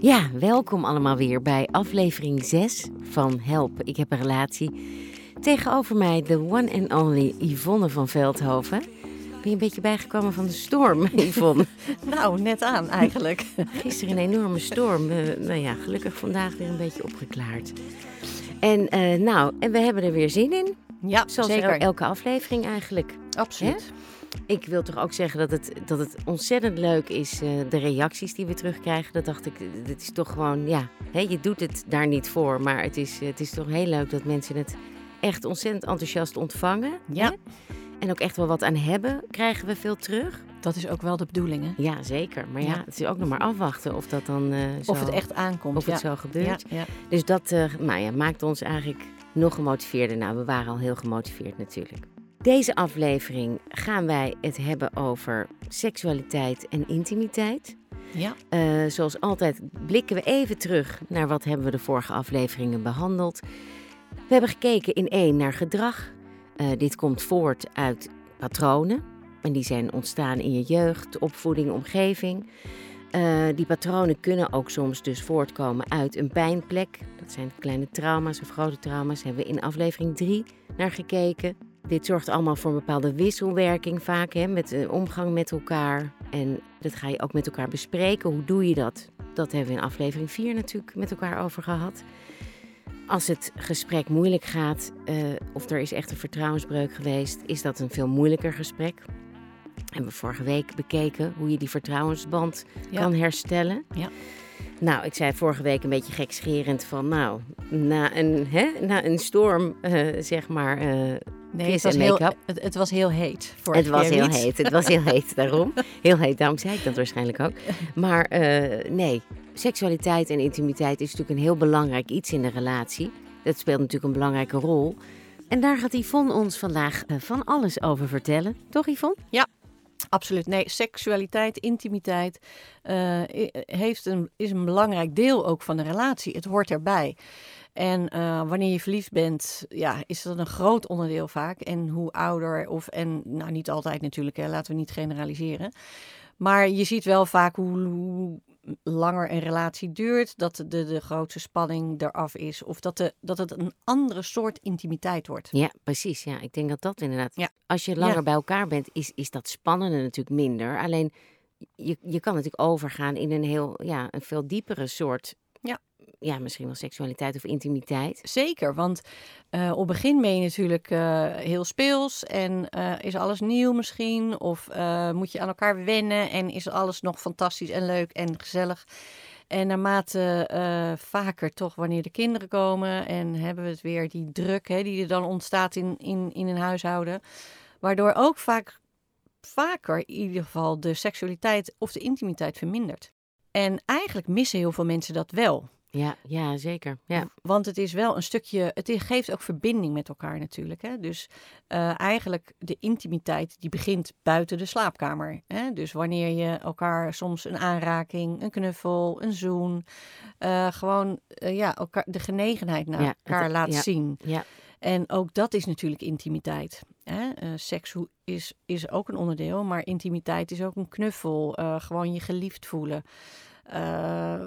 Ja, welkom allemaal weer bij aflevering 6 van Help, ik heb een relatie. Tegenover mij de one and only Yvonne van Veldhoven. Ben je een beetje bijgekomen van de storm, Yvonne? nou, net aan eigenlijk. Gisteren een enorme storm. Uh, nou ja, gelukkig vandaag weer een beetje opgeklaard. En uh, nou, en we hebben er weer zin in. Ja, Zoals zeker. elke aflevering eigenlijk. Absoluut. Ik wil toch ook zeggen dat het, dat het ontzettend leuk is, uh, de reacties die we terugkrijgen. Dat dacht ik, dit is toch gewoon, ja, hè, je doet het daar niet voor. Maar het is, het is toch heel leuk dat mensen het echt ontzettend enthousiast ontvangen. Ja. Hè? En ook echt wel wat aan hebben, krijgen we veel terug. Dat is ook wel de bedoeling, hè? Ja, zeker. Maar ja, Ja. het is ook nog maar afwachten of dat dan uh, zo, Of het echt aankomt. of ja. het zo gebeurt. Ja. Dus dat uh, nou ja, maakt ons eigenlijk nog gemotiveerder. Nou, we waren al heel gemotiveerd natuurlijk. Deze aflevering gaan wij het hebben over seksualiteit en intimiteit. ja. Uh, zoals altijd blikken we even terug naar wat hebben we de vorige afleveringen behandeld. We hebben gekeken in één naar gedrag. Uh, dit komt voort uit patronen. En die zijn ontstaan in je jeugd, opvoeding, omgeving. Uh, die patronen kunnen ook soms dus voortkomen uit een pijnplek. Dat zijn kleine trauma's of grote trauma's. Daar hebben we in aflevering 3 naar gekeken. Dit zorgt allemaal voor een bepaalde wisselwerking vaak, hè, met de omgang met elkaar. En dat ga je ook met elkaar bespreken. Hoe doe je dat? Dat hebben we in aflevering 4 natuurlijk met elkaar over gehad. Als het gesprek moeilijk gaat, uh, of er is echt een vertrouwensbreuk geweest, is dat een veel moeilijker gesprek. Hebben we vorige week bekeken hoe je die vertrouwensband Ja. kan herstellen. Ja. Nou, ik zei vorige week een beetje gekscherend van, nou, na een, hè, na een storm, uh, zeg maar, uh, Nee, het was, heel, het, het was heel heet. Het vorige was heel niet. heet, het was heel heet, daarom. Heel heet, daarom zei ik dat waarschijnlijk ook. Maar uh, nee, seksualiteit en intimiteit is natuurlijk een heel belangrijk iets in een relatie. Dat speelt natuurlijk een belangrijke rol. En daar gaat Yvonne ons vandaag uh, van alles over vertellen. Toch Yvonne? Absoluut. Nee, seksualiteit, intimiteit uh, heeft een, is een belangrijk deel ook van de relatie. Het hoort erbij. En uh, wanneer je verliefd bent, ja, is dat een groot onderdeel vaak. En hoe ouder, of en nou niet altijd natuurlijk, hè, laten we niet generaliseren. Maar je ziet wel vaak hoe, hoe langer een relatie duurt, dat de, de grootste spanning eraf is. Of dat, de, dat het een andere soort intimiteit wordt. Ja, precies. Ja, ik denk dat dat inderdaad. Ja. Als je langer Ja. bij elkaar bent, is, is dat spannende natuurlijk minder. Alleen je, je kan natuurlijk overgaan in een heel, ja, een veel diepere soort. Ja. Misschien wel seksualiteit of intimiteit. Zeker, want uh, op begin ben je natuurlijk uh, heel speels en uh, is alles nieuw misschien. Of moet je aan elkaar wennen en is alles nog fantastisch en leuk en gezellig. En naarmate vaker toch wanneer de kinderen komen en hebben we het weer die druk hè, die er dan ontstaat in, in, in een huishouden. Waardoor ook vaak, vaker in ieder geval de seksualiteit of de intimiteit vermindert. En eigenlijk missen heel veel mensen dat wel. Ja, ja zeker. Ja. Want het is wel een stukje, het geeft ook verbinding met elkaar natuurlijk. Hè? Dus uh, eigenlijk de intimiteit die begint buiten de slaapkamer. Hè? Dus wanneer je elkaar soms een aanraking, een knuffel, een zoen, uh, gewoon uh, ja, elkaar, de genegenheid naar Ja, elkaar het- laat ja. zien. Ja. En ook dat is natuurlijk intimiteit. Hè? Eh, seks is, is ook een onderdeel, maar intimiteit is ook een knuffel. eh, gewoon je geliefd voelen. Eh,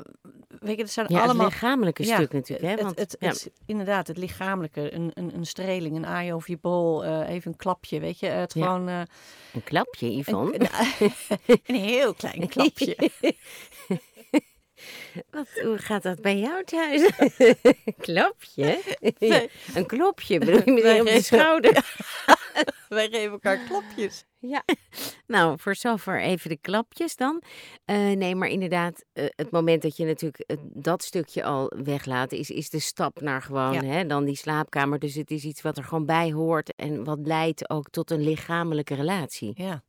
weet je, dat zijn Ja, allemaal het lichamelijke ja, stuk natuurlijk. Hè? het, Want, het, ja. het- inderdaad, het lichamelijke, een, een, een streling, een aai over je bol, eh, even een klapje, weet je. Het Ja. gewoon eh, Een klapje, Yvonne. een, een heel klein klapje. Wat, hoe gaat dat bij jou thuis? klapje? Een klopje, bedoel je meteen op de schouder? Wij geven elkaar klapjes. Ja. Nou, voor zover even de klapjes dan. Eh, nee, maar inderdaad, eh, het moment dat je natuurlijk eh, dat stukje al weglaat, is, is de stap naar gewoon Ja. hè, dan die slaapkamer. Dus het is iets wat er gewoon bij hoort en wat leidt ook tot een lichamelijke relatie. Ja.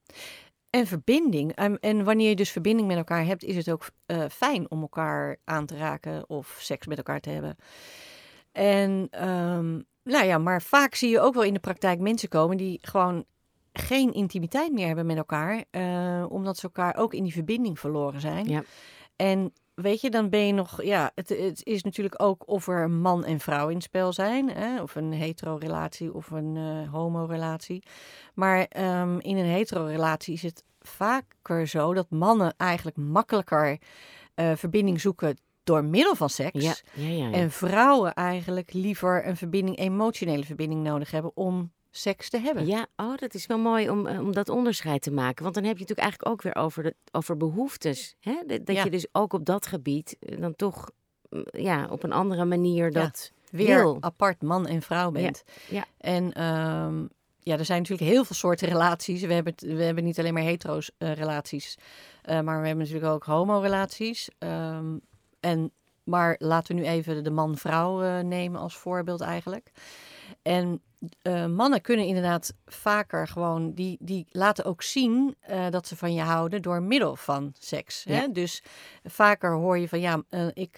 En verbinding. Ehm, en wanneer je dus verbinding met elkaar hebt, is het ook eh, fijn om elkaar aan te raken of seks met elkaar te hebben. En ehm, nou ja, maar vaak zie je ook wel in de praktijk mensen komen die gewoon geen intimiteit meer hebben met elkaar, eh, omdat ze elkaar ook in die verbinding verloren zijn. Ja. En weet je, dan ben je nog, ja, het, het is natuurlijk ook of er een man en vrouw in het spel zijn, hè, of een hetero-relatie of een eh homo-relatie. Maar ehm, in een hetero-relatie is het vaker zo dat mannen eigenlijk makkelijker eh, verbinding zoeken door middel van seks. Ja, ja, ja. ja. En vrouwen eigenlijk liever een verbinding, emotionele verbinding nodig hebben om seks te hebben. Ja, oh, dat is wel mooi om, eh, om dat onderscheid te maken. Want dan heb je natuurlijk eigenlijk ook weer over, de, over behoeftes. Hè? Dat, Ja. je dus ook op dat gebied eh, dan toch mm, ja, op een andere manier Ja, dat Weer wil. apart man en vrouw Ja, bent. ja. En ehm, ja, er zijn natuurlijk heel veel soorten relaties. We hebben, we hebben niet alleen maar hetero's eh, relaties, maar we hebben natuurlijk ook homo-relaties. Ehm, en, maar laten we nu even de man-vrouw nemen als voorbeeld eigenlijk. En eh, mannen kunnen inderdaad vaker gewoon, die, die laten ook zien eh, dat ze van je houden door middel van seks. Hè? Dus vaker hoor je van ja, eh, ik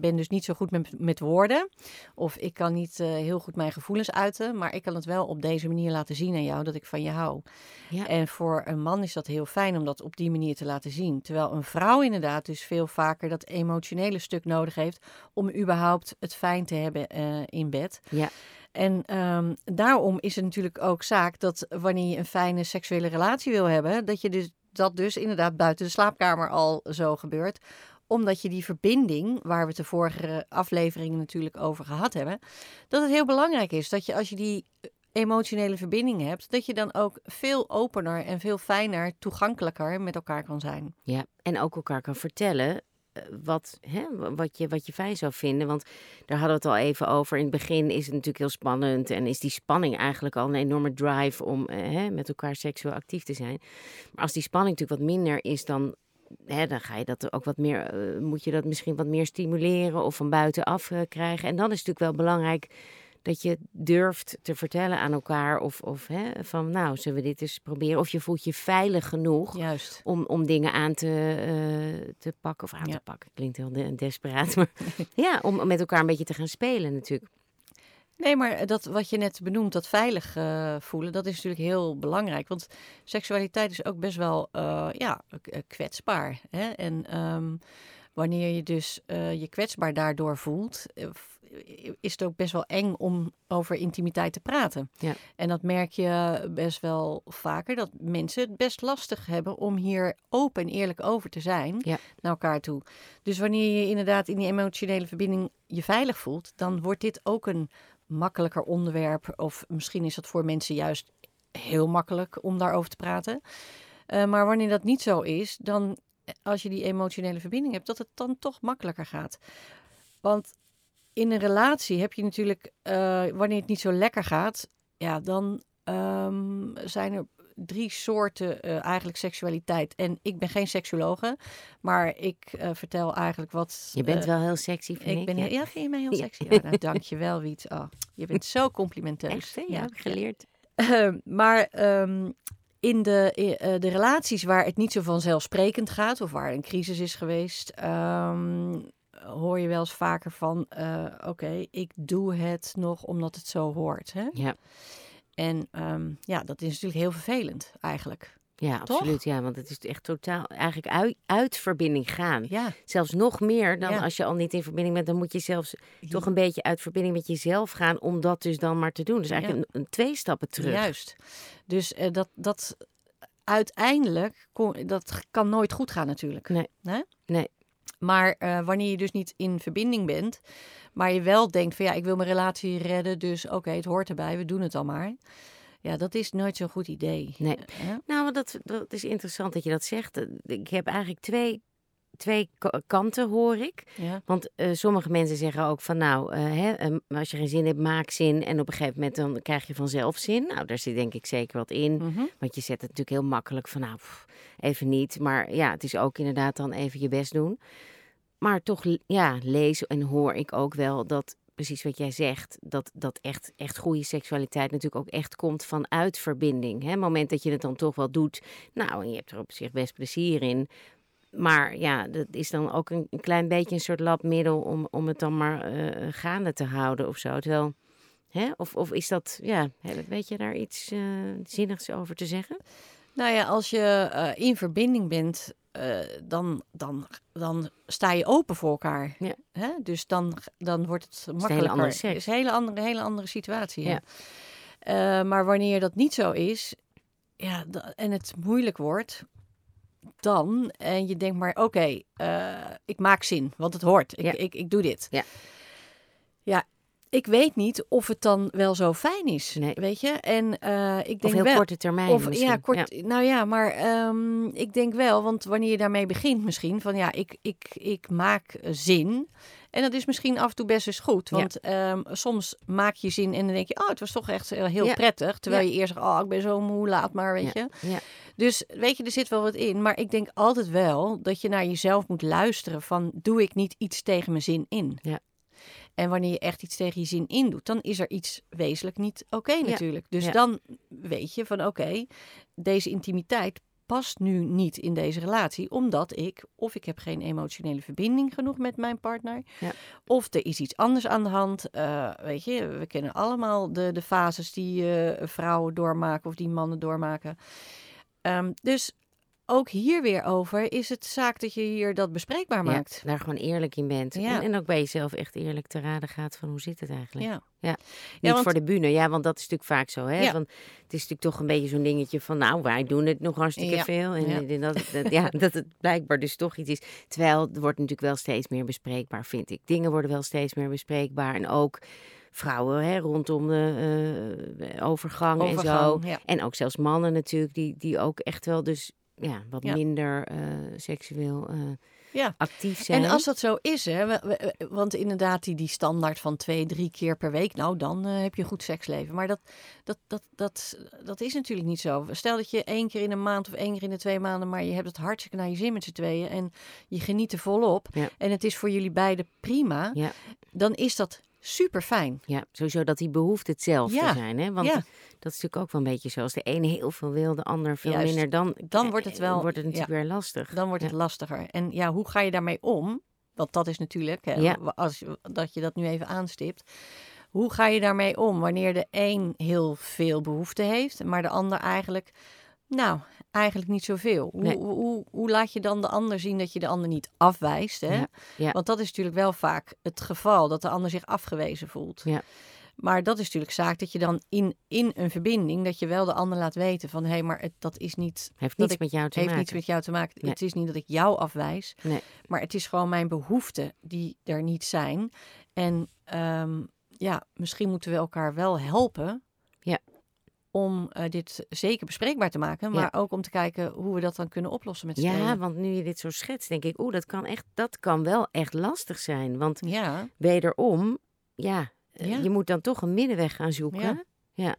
ben dus niet zo goed met, met woorden. Of ik kan niet heel goed mijn gevoelens uiten, maar ik kan het wel op deze manier laten zien aan jou dat ik van je hou. Ja. En voor een man is dat heel fijn om dat op die manier te laten zien. Terwijl een vrouw inderdaad dus veel vaker dat emotionele stuk nodig heeft om überhaupt het fijn te hebben in bed. Ja. En ehm, daarom is het natuurlijk ook zaak dat wanneer je een fijne seksuele relatie wil hebben, dat je dus dat dus inderdaad buiten de slaapkamer al zo gebeurt omdat je die verbinding, waar we het de vorige afleveringen natuurlijk over gehad hebben, dat het heel belangrijk is dat je als je die emotionele verbinding hebt, dat je dan ook veel opener en veel fijner, toegankelijker met elkaar kan zijn. Ja, en ook elkaar kan vertellen eh, wat, hè, wat, je, wat je fijn zou vinden. Want daar hadden we het al even over. In het begin is het natuurlijk heel spannend. En is die spanning eigenlijk al een enorme drive om eh, hè, met elkaar seksueel actief te zijn. Maar als die spanning natuurlijk wat minder is, dan, hè, dan ga je dat ook wat meer, eh, moet je dat misschien wat meer stimuleren of van buitenaf eh, krijgen. En dan is het natuurlijk wel belangrijk dat je durft te vertellen aan elkaar. Of, of hè, van nou, zullen we dit eens proberen? Of je voelt je veilig genoeg Juist. om, om dingen aan te, eh, te pakken. Of aan Ja. te pakken, klinkt heel de- desperaat. Maar ja, om met elkaar een beetje te gaan spelen natuurlijk. Nee, maar dat wat je net benoemt, dat veilig eh, voelen, dat is natuurlijk heel belangrijk. Want seksualiteit is ook best wel eh, ja, kwetsbaar. Hè? En ehm, wanneer je dus je kwetsbaar daardoor voelt, is het ook best wel eng om over intimiteit te praten. Ja. En dat merk je best wel vaker, dat mensen het best lastig hebben om hier open en eerlijk over te zijn Ja. naar elkaar toe. Dus wanneer je inderdaad in die emotionele verbinding je veilig voelt, dan wordt dit ook een makkelijker onderwerp. Of misschien is dat voor mensen juist heel makkelijk om daarover te praten. Eh, maar wanneer dat niet zo is, dan eh, als je die emotionele verbinding hebt, dat het dan toch makkelijker gaat. Want in een relatie heb je natuurlijk, eh, wanneer het niet zo lekker gaat, ja, dan ehm, zijn er drie soorten eh, eigenlijk seksualiteit. En ik ben geen seksuologe, maar ik eh, vertel eigenlijk wat. Je bent wel heel sexy, vind ik. ik ben, ja. ja, vind je mij heel sexy? Ja, nou, dank je wel, Wiet. Oh, je bent zo complimenteus. Echt, hè? Ja, heb ik geleerd. Ehm, maar ehm, in de, de relaties waar het niet zo vanzelfsprekend gaat, of waar een crisis is geweest, hoor je wel eens vaker van: eh, oké, ik doe het nog omdat het zo hoort. Hè? Ja, En ehm, ja, dat is natuurlijk heel vervelend eigenlijk. ja Toch? absoluut. Ja, want het is echt totaal eigenlijk uit, uit verbinding gaan. Ja, Zelfs nog meer dan Ja. als je al niet in verbinding bent. Dan moet je zelfs toch een beetje uit verbinding met jezelf gaan om dat dus dan maar te doen. Dus eigenlijk een, een twee stappen terug. Juist. Dus eh, dat, dat uiteindelijk kon, dat kan nooit goed gaan natuurlijk. Nee. Hè? Nee. Maar eh, wanneer je dus niet in verbinding bent, maar je wel denkt van ja, ik wil mijn relatie redden, dus oké, het hoort erbij, we doen het al maar. Ja, dat is nooit zo'n goed idee. Nee. Eh, hè? Nou, dat, dat is interessant dat je dat zegt. Eh, Ik heb eigenlijk twee, twee ka- kanten, hoor ik. Ja. Want eh, sommige mensen zeggen ook van nou, eh, hè, eh, als je geen zin hebt, maak zin. En op een gegeven moment dan krijg je vanzelf zin. Nou, daar zit denk ik zeker wat in. Mhm. Want je zet het natuurlijk heel makkelijk van nou, pff, even niet. Maar ja, het is ook inderdaad dan even je best doen. Maar toch, ja, lees en hoor ik ook wel dat, precies wat jij zegt, dat, dat echt, echt goede seksualiteit natuurlijk ook echt komt vanuit verbinding. Hè? Het moment dat je het dan toch wel doet, nou, en je hebt er op zich best plezier in. Maar ja, dat is dan ook een, een klein beetje een soort labmiddel om, om het dan maar eh, gaande te houden of zo. Terwijl, hè? Of, of is dat, ja, weet je daar iets eh, zinnigs over te zeggen? Nou ja, als je eh, in verbinding bent, eh, dan, dan, dan sta je open voor elkaar. Ja. Hè? Dus dan, dan wordt het makkelijker. hele andere seks. Het is een hele andere, hele andere situatie. Ja. Ja. Eh, maar wanneer dat niet zo is, ja, en het moeilijk wordt, dan en je denkt maar, oké, eh, ik maak zin, want het hoort. Ik, Ja. ik, ik doe dit. Ja. Ja, ik weet niet of het dan wel zo fijn is, Nee. weet je. En eh, ik Of denk heel wel... korte termijn Of misschien. ja, kort. Nou ja, maar ehm, ik denk wel, want wanneer je daarmee begint, misschien van ja, ik, ik, ik maak eh, zin. En dat is misschien af en toe best eens goed. Ja. Want ehm, soms maak je zin en dan denk je, oh, het was toch echt eh, heel Ja. prettig. Terwijl je eerst zegt, oh, ik ben zo moe, laat maar, weet je. Ja. Dus weet je, er zit wel wat in. Maar ik denk altijd wel dat je naar jezelf moet luisteren van, doe ik niet iets tegen mijn zin in? Ja. En wanneer je echt iets tegen je zin in doet, dan is er iets wezenlijk niet oké natuurlijk. Dus Ja. dan weet je van oké, deze intimiteit past nu niet in deze relatie, omdat ik of ik heb geen emotionele verbinding genoeg met mijn partner, Ja. of er is iets anders aan de hand. Eh, weet je, we kennen allemaal de, de fases die eh, vrouwen doormaken of die mannen doormaken. Ehm, dus ook hier weer over is het zaak dat je hier dat bespreekbaar Ja, maakt. daar gewoon eerlijk in bent. Ja. En, en ook bij jezelf echt eerlijk te raden gaat van hoe zit het eigenlijk. Ja. Ja. Niet want- voor de bühne, ja, want dat is natuurlijk vaak zo. Hè? Van, het is natuurlijk toch een beetje zo'n dingetje van, nou, wij doen het nog hartstikke veel. En dat, dat, ja, dat het blijkbaar dus toch iets is. Terwijl het wordt natuurlijk wel steeds meer bespreekbaar, vind ik. Dingen worden wel steeds meer bespreekbaar. En ook vrouwen hè, rondom de eh, overgang, en zo. Ja. En ook zelfs mannen natuurlijk, die, die ook echt wel dus ja, wat Ja. minder eh, seksueel eh, Ja. actief zijn. En als dat zo is, hè, we- we- want inderdaad die, die standaard van twee, drie keer per week, nou dan eh, heb je een goed seksleven. Maar dat, dat, dat, dat, dat is natuurlijk niet zo. Stel dat je één keer in een maand of één keer in de twee maanden, maar je hebt het hartstikke naar je zin met z'n tweeën en je geniet er volop Ja. en het is voor jullie beiden prima, dan is dat super fijn. Ja, sowieso dat die behoefte hetzelfde Ja, zijn. Hè? Want ja. dat is natuurlijk ook wel een beetje zo. Als de ene heel veel wil, de ander veel Juist. minder. Dan, Dan eh, wordt het wel- wordt het natuurlijk weer lastig. Dan wordt het lastiger. En ja, hoe ga je daarmee om? Want dat is natuurlijk, hè, als je- dat je dat nu even aanstipt. Hoe ga je daarmee om wanneer de een heel veel behoefte heeft, maar de ander eigenlijk, nou, eigenlijk niet zoveel? Hoe, Nee. hoe, hoe, laat je dan de ander zien dat je de ander niet afwijst? Hè? Ja, ja. Want dat is natuurlijk wel vaak het geval, dat de ander zich afgewezen voelt. Ja. Maar dat is natuurlijk zaak dat je dan in, in een verbinding, dat je wel de ander laat weten van, hé, hey, maar het, dat is niet Heeft dat niets ik- met jou te heeft maken. niets met jou te maken. Nee. Het is niet dat ik jou afwijs, Nee. maar het is gewoon mijn behoeften die er niet zijn. En ehm, ja, misschien moeten we elkaar wel helpen. Om eh, dit zeker bespreekbaar te maken, maar ook om te kijken hoe we dat dan kunnen oplossen met z'n Ja, want nu je dit zo schetst, denk ik, oeh, dat kan echt, dat kan wel echt lastig zijn. Want Ja, wederom, ja, eh, Ja. je moet dan toch een middenweg gaan zoeken. Ja.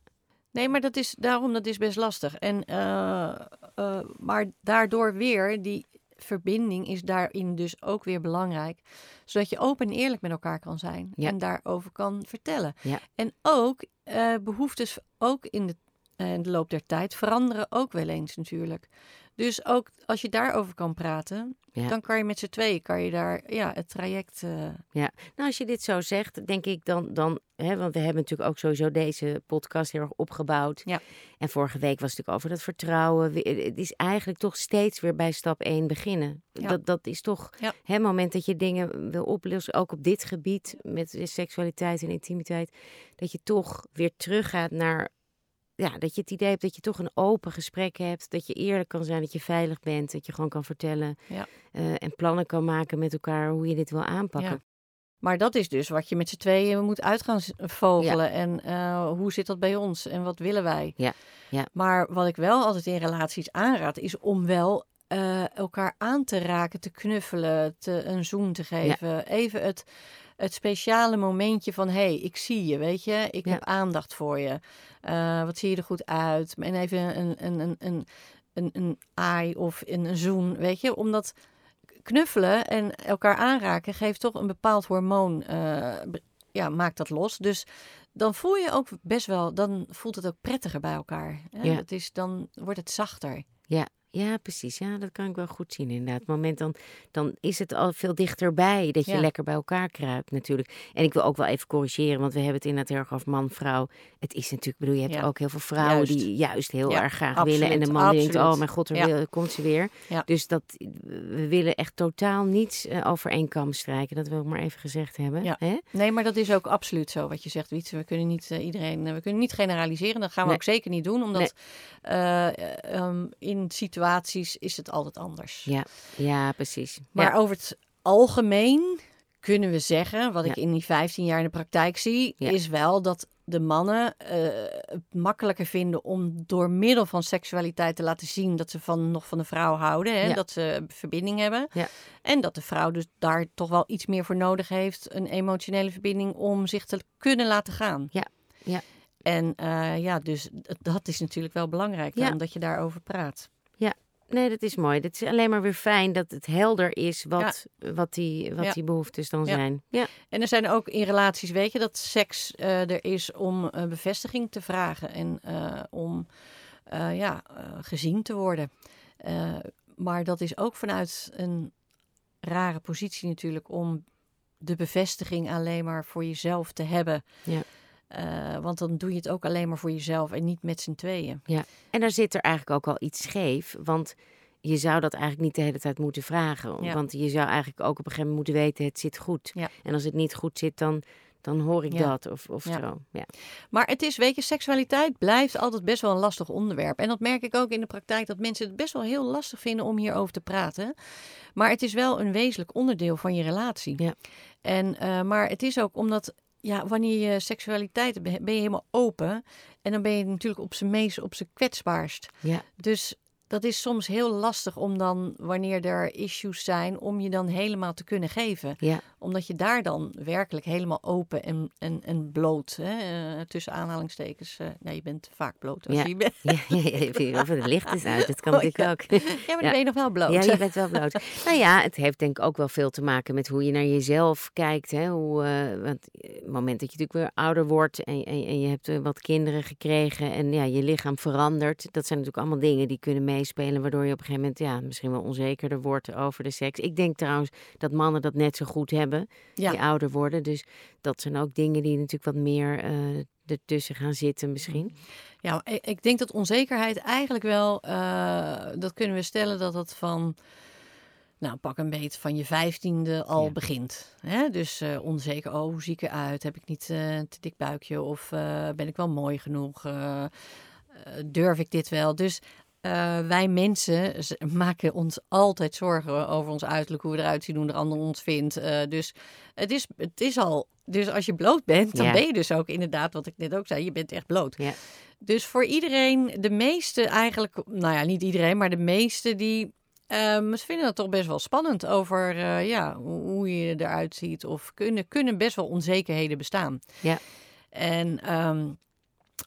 nee, maar dat is daarom dat is best lastig. En, eh, maar daardoor weer die verbinding is daarin dus ook weer belangrijk, zodat je open en eerlijk met elkaar kan zijn en daarover kan vertellen. Ja. En ook eh, behoeftes ook in de, eh, in de loop der tijd veranderen ook wel eens natuurlijk. Dus ook als je daarover kan praten, Ja. dan kan je met z'n tweeën kan je daar ja, het traject. eh, Nou, als je dit zo zegt, denk ik dan, dan hè, want we hebben natuurlijk ook sowieso deze podcast heel erg opgebouwd. Ja. En vorige week was het natuurlijk over dat vertrouwen. We- Het is eigenlijk toch steeds weer bij stap 1 beginnen. Ja. Dat, dat is toch Ja. hè, het moment dat je dingen wil oplossen, ook op dit gebied met seksualiteit en intimiteit, dat je toch weer teruggaat naar. Ja, dat je het idee hebt dat je toch een open gesprek hebt. Dat je eerlijk kan zijn, dat je veilig bent. Dat je gewoon kan vertellen. Ja. eh, en plannen kan maken met elkaar hoe je dit wil aanpakken. Ja. Maar dat is dus wat je met z'n tweeën moet uit gaan vogelen. En eh, hoe zit dat bij ons en wat willen wij? Ja, ja. Maar wat ik wel altijd in relaties aanraad, is om wel eh, elkaar aan te raken, te knuffelen, te, een zoen te geven. Even het, het speciale momentje van, hé, hey, ik zie je, weet je. Ik Ja. heb aandacht voor je. Eh, wat zie je er goed uit? En even een, een, een, een, een, een aai of een, een zoen, weet je. Omdat knuffelen en elkaar aanraken geeft toch een bepaald hormoon, eh, ja, maakt dat los. Dus dan voel je ook best wel, dan voelt het ook prettiger bij elkaar. Hè? Ja. Het is, dan wordt het zachter. Ja, ja, precies. Ja, dat kan ik wel goed zien inderdaad. Het moment dan, dan is het al veel dichterbij dat je Ja. lekker bij elkaar kruipt natuurlijk. En ik wil ook wel even corrigeren, want we hebben het inderdaad heel erg over man-vrouw. Het is natuurlijk, ik bedoel, je hebt Ja. ook heel veel vrouwen Juist. die juist heel Ja, erg graag absoluut, willen. En de man denkt, oh mijn god, er wil- komt ze weer. Dus dat, we willen echt totaal niets eh, over één kam strijken. Dat wil ik maar even gezegd hebben. Hè? Nee, maar dat is ook absoluut zo wat je zegt, Wietse. We kunnen niet eh, iedereen, eh, we kunnen niet generaliseren. Dat gaan we Nee. ook zeker niet doen, omdat eh, ehm, in situaties situaties is het altijd anders. Ja, ja precies. Maar ja. over het algemeen kunnen we zeggen, wat ik in die 15 jaar in de praktijk zie, Ja. is wel dat de mannen eh, het makkelijker vinden om door middel van seksualiteit te laten zien dat ze van, nog van de vrouw houden. Hè? Ja. Dat ze verbinding hebben. Ja. En dat de vrouw dus daar toch wel iets meer voor nodig heeft. Een emotionele verbinding om zich te kunnen laten gaan. Ja. Ja. En eh, ja, dus dat is natuurlijk wel belangrijk. Daarom dat je daarover praat. Nee, dat is mooi. Het is alleen maar weer fijn dat het helder is wat, wat, die, wat Ja. die behoeftes dan Ja. zijn. Ja, En er zijn ook in relaties, weet je, dat seks eh, er is om eh, bevestiging te vragen en eh, om ja, gezien te worden. Maar dat is ook vanuit een rare positie natuurlijk om de bevestiging alleen maar voor jezelf te hebben. Ja. Eh, want dan doe je het ook alleen maar voor jezelf en niet met z'n tweeën. En daar zit er eigenlijk ook al iets scheef. Want je zou dat eigenlijk niet de hele tijd moeten vragen. Ja. Want je zou eigenlijk ook op een gegeven moment moeten weten, het zit goed. Ja. En als het niet goed zit, dan, dan hoor ik Ja. dat of, of Ja. zo. Ja. Maar het is, weet je, seksualiteit blijft altijd best wel een lastig onderwerp. En dat merk ik ook in de praktijk, dat mensen het best wel heel lastig vinden om hierover te praten. Maar het is wel een wezenlijk onderdeel van je relatie. Ja. En, eh, maar het is ook omdat, ja, wanneer je seksualiteit ben je helemaal open. En dan ben je natuurlijk op zijn meest, op zijn kwetsbaarst. Ja. Dus dat is soms heel lastig om dan, wanneer er issues zijn, om je dan helemaal te kunnen geven. Ja. Omdat je daar dan werkelijk helemaal open en, en, en bloot, hè, eh, tussen aanhalingstekens. eh nou, je bent vaak bloot als Ja. je bent. Ja, ja, of het licht is uit, dat kan Oh, natuurlijk ook. Ja, maar dan ben je nog wel bloot. Ja, je bent wel bloot. nou ja, het heeft denk ik ook wel veel te maken met hoe je naar jezelf kijkt. Hè? Hoe, eh, want het moment dat je natuurlijk weer ouder wordt en, en, en je hebt wat kinderen gekregen en ja, je lichaam verandert. Dat zijn natuurlijk allemaal dingen die kunnen meespelen, waardoor je op een gegeven moment ja, misschien wel onzekerder wordt over de seks. Ik denk trouwens dat mannen dat net zo goed hebben, Ja. die ouder worden. Dus dat zijn ook dingen die natuurlijk wat meer eh ertussen gaan zitten misschien. Ja, ik, denk dat onzekerheid eigenlijk wel, eh, dat kunnen we stellen dat dat van, nou pak een beet van je vijftiende al Ja. begint. Hè? Dus eh, onzeker, oh hoe zie ik eruit? Heb ik niet een te dik buikje? Of ben ik wel mooi genoeg? Durf ik dit wel? Dus eh, wij mensen maken ons altijd zorgen over ons uiterlijk, hoe we eruit zien, hoe de ander ons vindt. Eh, dus het is, het is al, dus als je bloot bent, dan Ja. ben je dus ook inderdaad, wat ik net ook zei, je bent echt bloot. Ja. Dus voor iedereen, de meeste eigenlijk, nou ja, niet iedereen, maar de meeste die ehm, ze vinden het toch best wel spannend over eh, ja, hoe je eruit ziet. Of kunnen, kunnen best wel onzekerheden bestaan. Ja. En, ehm,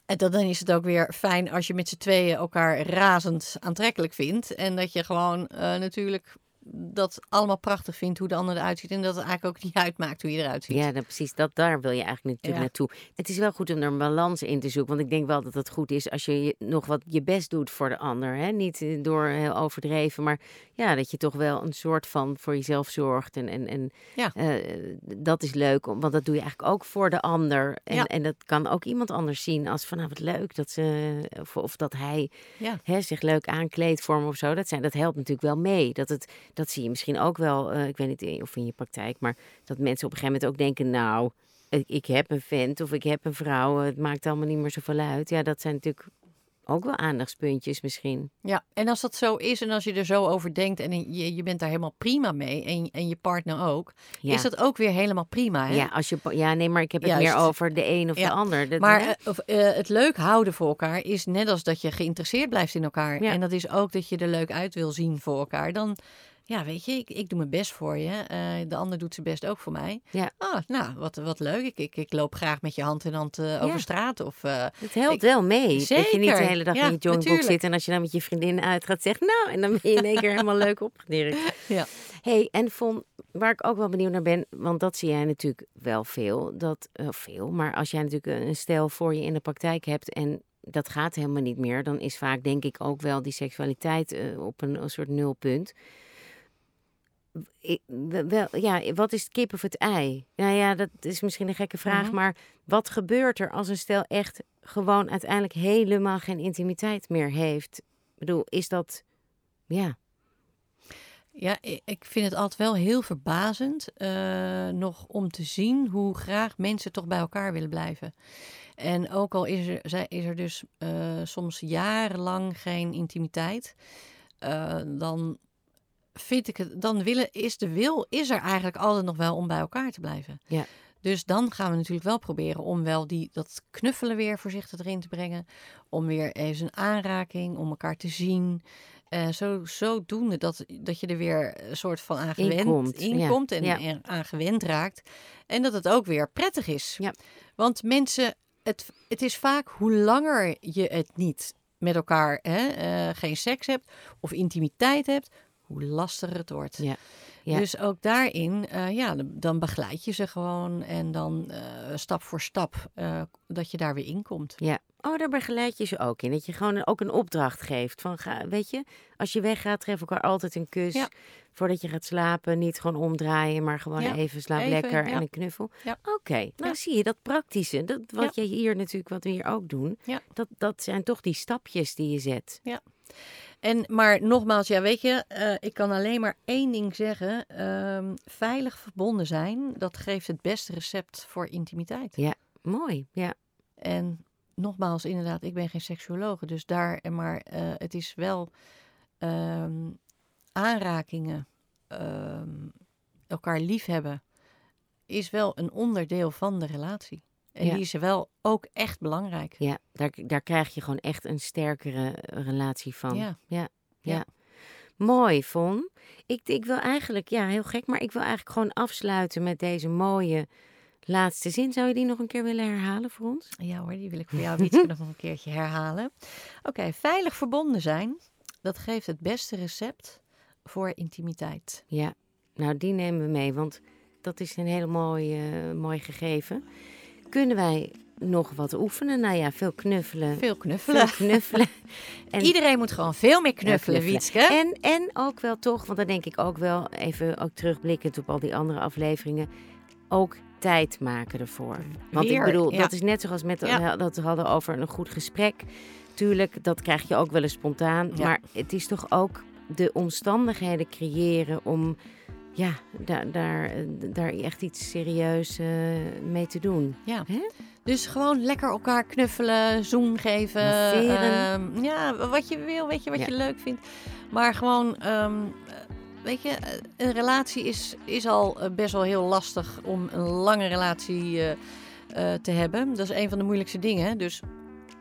en dan is het ook weer fijn als je met z'n tweeën elkaar razend aantrekkelijk vindt. En dat je gewoon eh, natuurlijk dat allemaal prachtig vindt hoe de ander eruit ziet. En dat het eigenlijk ook niet uitmaakt hoe je eruit ziet. Ja, dan precies. Dat, daar wil je eigenlijk natuurlijk Ja. naartoe. Het is wel goed om er een balans in te zoeken. Want ik denk wel dat het goed is als je nog wat je best doet voor de ander. Hè? Niet eh, door heel overdreven, maar ja, dat je toch wel een soort van voor jezelf zorgt. En, en, en Ja. eh, dat is leuk, want dat doe je eigenlijk ook voor de ander. En, Ja. en dat kan ook iemand anders zien als van, nou wat leuk dat ze, of, of dat hij hè, zich leuk aankleedt voor me of zo. Dat, zijn, dat helpt natuurlijk wel mee. Dat, het, dat zie je misschien ook wel, eh, ik weet niet of in je praktijk, maar dat mensen op een gegeven moment ook denken, nou, ik, heb een vent of ik heb een vrouw, het maakt allemaal niet meer zoveel uit. Ja, dat zijn natuurlijk ook wel aandachtspuntjes misschien. Ja, en als dat zo is en als je er zo over denkt en je, je bent daar helemaal prima mee en, en je partner ook, Ja. is dat ook weer helemaal prima. Hè? Ja, als je, ja, nee, maar ik heb het Juist. meer over de een of Ja. de ander. Dat, Maar eh, of, eh, het leuk houden voor elkaar is net als dat je geïnteresseerd blijft in elkaar. Ja. En dat is ook dat je er leuk uit wil zien voor elkaar. Dan, ja, weet je, ik, ik doe mijn best voor je. eh, de ander doet zijn best ook voor mij. Ja. Ah, nou, wat, wat leuk. Ik, ik, ik loop graag met je hand in hand eh, Ja. over straat. Of, eh, het helpt ik- wel mee. Dat je niet de Zeker. hele dag Ja, in je natuurlijk. zit en als je dan met je vriendin uitgaat, zegt nou, en dan ben je in één keer helemaal leuk opgedirkt. Ja. hey, en Von, waar ik ook wel benieuwd naar ben, want dat zie jij natuurlijk wel veel, dat, veel, maar als jij natuurlijk een stel voor je in de praktijk hebt en dat gaat helemaal niet meer, dan is vaak denk ik ook wel die seksualiteit op een, een soort nulpunt. Wel, ja, wat is het kip of het ei? Nou ja, dat is misschien een gekke vraag, Mhm. maar wat gebeurt er als een stel echt gewoon uiteindelijk helemaal geen intimiteit meer heeft? Ik bedoel, is dat, ja, Ja, ik vind het altijd wel heel verbazend eh, nog om te zien hoe graag mensen toch bij elkaar willen blijven. En ook al is er, is er dus eh, soms jarenlang geen intimiteit, eh, dan vind ik het, dan willen, is de wil is er eigenlijk altijd nog wel om bij elkaar te blijven. Ja. Dus dan gaan we natuurlijk wel proberen om wel die, dat knuffelen weer voorzichtig erin te brengen. Om weer even een aanraking, om elkaar te zien. Uh, zo, zodoende dat, dat je er weer een soort van aan gewend Inkomt, inkomt ja. en Ja. aan gewend raakt. En dat het ook weer prettig is. Ja. Want mensen, het, het is vaak hoe langer je het niet met elkaar hè, eh, geen seks hebt of intimiteit hebt, hoe lastiger het wordt. Ja. Ja. Dus ook daarin, eh, ja, dan- dan begeleid je ze gewoon en dan eh, stap voor stap eh, dat je daar weer in komt. Ja. Oh, daar begeleid je ze ook in. Dat je gewoon ook een opdracht geeft. Van, ga, weet je, als je weggaat, geef elkaar altijd een kus. Ja. Voordat je gaat slapen. Niet gewoon omdraaien, maar gewoon Ja, even slaap even, lekker ja. en een knuffel. Ja. Oké, nou Ja. zie je dat praktische. Dat, wat je hier natuurlijk, wat we hier ook doen. Ja. Dat, dat zijn toch die stapjes die je zet. En, maar nogmaals, ja, weet je, eh, ik kan alleen maar één ding zeggen. ehm, veilig verbonden zijn, dat geeft het beste recept voor intimiteit. Mooi, ja. En nogmaals, inderdaad, ik ben geen seksuoloog, dus daar, en maar eh, het is wel ehm, aanrakingen, ehm, elkaar liefhebben, is wel een onderdeel van de relatie. En Ja. die is wel ook echt belangrijk. Ja, daar, daar krijg je gewoon echt een sterkere relatie van. Ja. ja. Ja. ja. Mooi, Von. Ik, ik wil eigenlijk, ja, heel gek, maar ik wil eigenlijk gewoon afsluiten met deze mooie laatste zin. Zou je die nog een keer willen herhalen voor ons? Ja hoor, die wil ik voor jou Wietske nog een keertje herhalen. Oké, veilig verbonden zijn, dat geeft het beste recept voor intimiteit. Ja, nou die nemen we mee, want dat is een heel mooi, eh, mooi gegeven. Kunnen wij nog wat oefenen? Nou ja, veel knuffelen. Veel knuffelen. Veel knuffelen. En- Iedereen moet gewoon veel meer knuffelen, Ja, Wietske. En, en ook wel toch, want dan denk ik ook wel, even ook terugblikkend op al die andere afleveringen, ook tijd maken ervoor. Want Weer, ik bedoel, ja. dat is net zoals met Ja. dat we hadden over een goed gesprek. Tuurlijk, dat krijg je ook wel eens spontaan. Maar het is toch ook de omstandigheden creëren om ja, daar, daar, daar echt iets serieus eh, mee te doen. Ja. Hè? Dus gewoon lekker elkaar knuffelen, zoen geven. Ehm, ja, wat je wil, weet je, wat Ja. je leuk vindt. Maar gewoon, ehm, weet je, eh, een relatie is, is al eh, best wel heel lastig om een lange relatie eh, eh, te hebben. Dat is een van de moeilijkste dingen. Dus,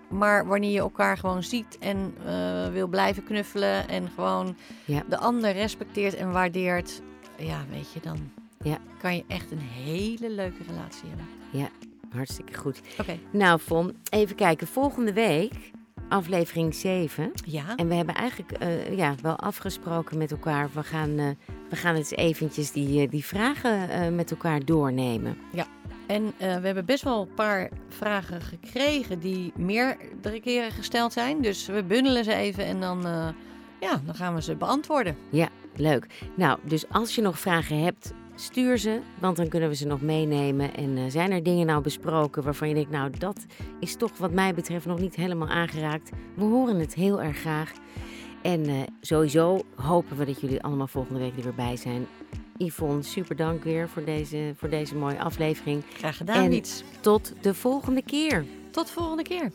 maar wanneer je elkaar gewoon ziet en eh, wil blijven knuffelen en gewoon Ja. de ander respecteert en waardeert, ja, weet je, dan Ja. kan je echt een hele leuke relatie hebben. Hartstikke goed. Oké. Nou, Von, even kijken. Volgende week, aflevering 7. Ja. En we hebben eigenlijk eh, ja, wel afgesproken met elkaar. We gaan, eh, we gaan eens eventjes die, eh, die vragen met elkaar doornemen. En eh, we hebben best wel een paar vragen gekregen die meerdere keren gesteld zijn. Dus we bundelen ze even en dan, ja, dan gaan we ze beantwoorden. Leuk. Nou, dus als je nog vragen hebt, stuur ze. Want dan kunnen we ze nog meenemen. En eh, zijn er dingen nou besproken waarvan je denkt... nou, dat is toch wat mij betreft nog niet helemaal aangeraakt. We horen het heel erg graag. En eh, sowieso hopen we dat jullie allemaal volgende week er weer bij zijn. Yvonne, super dank weer voor deze, voor deze mooie aflevering. Graag gedaan, En- Wiets. Tot de volgende keer. Tot volgende keer.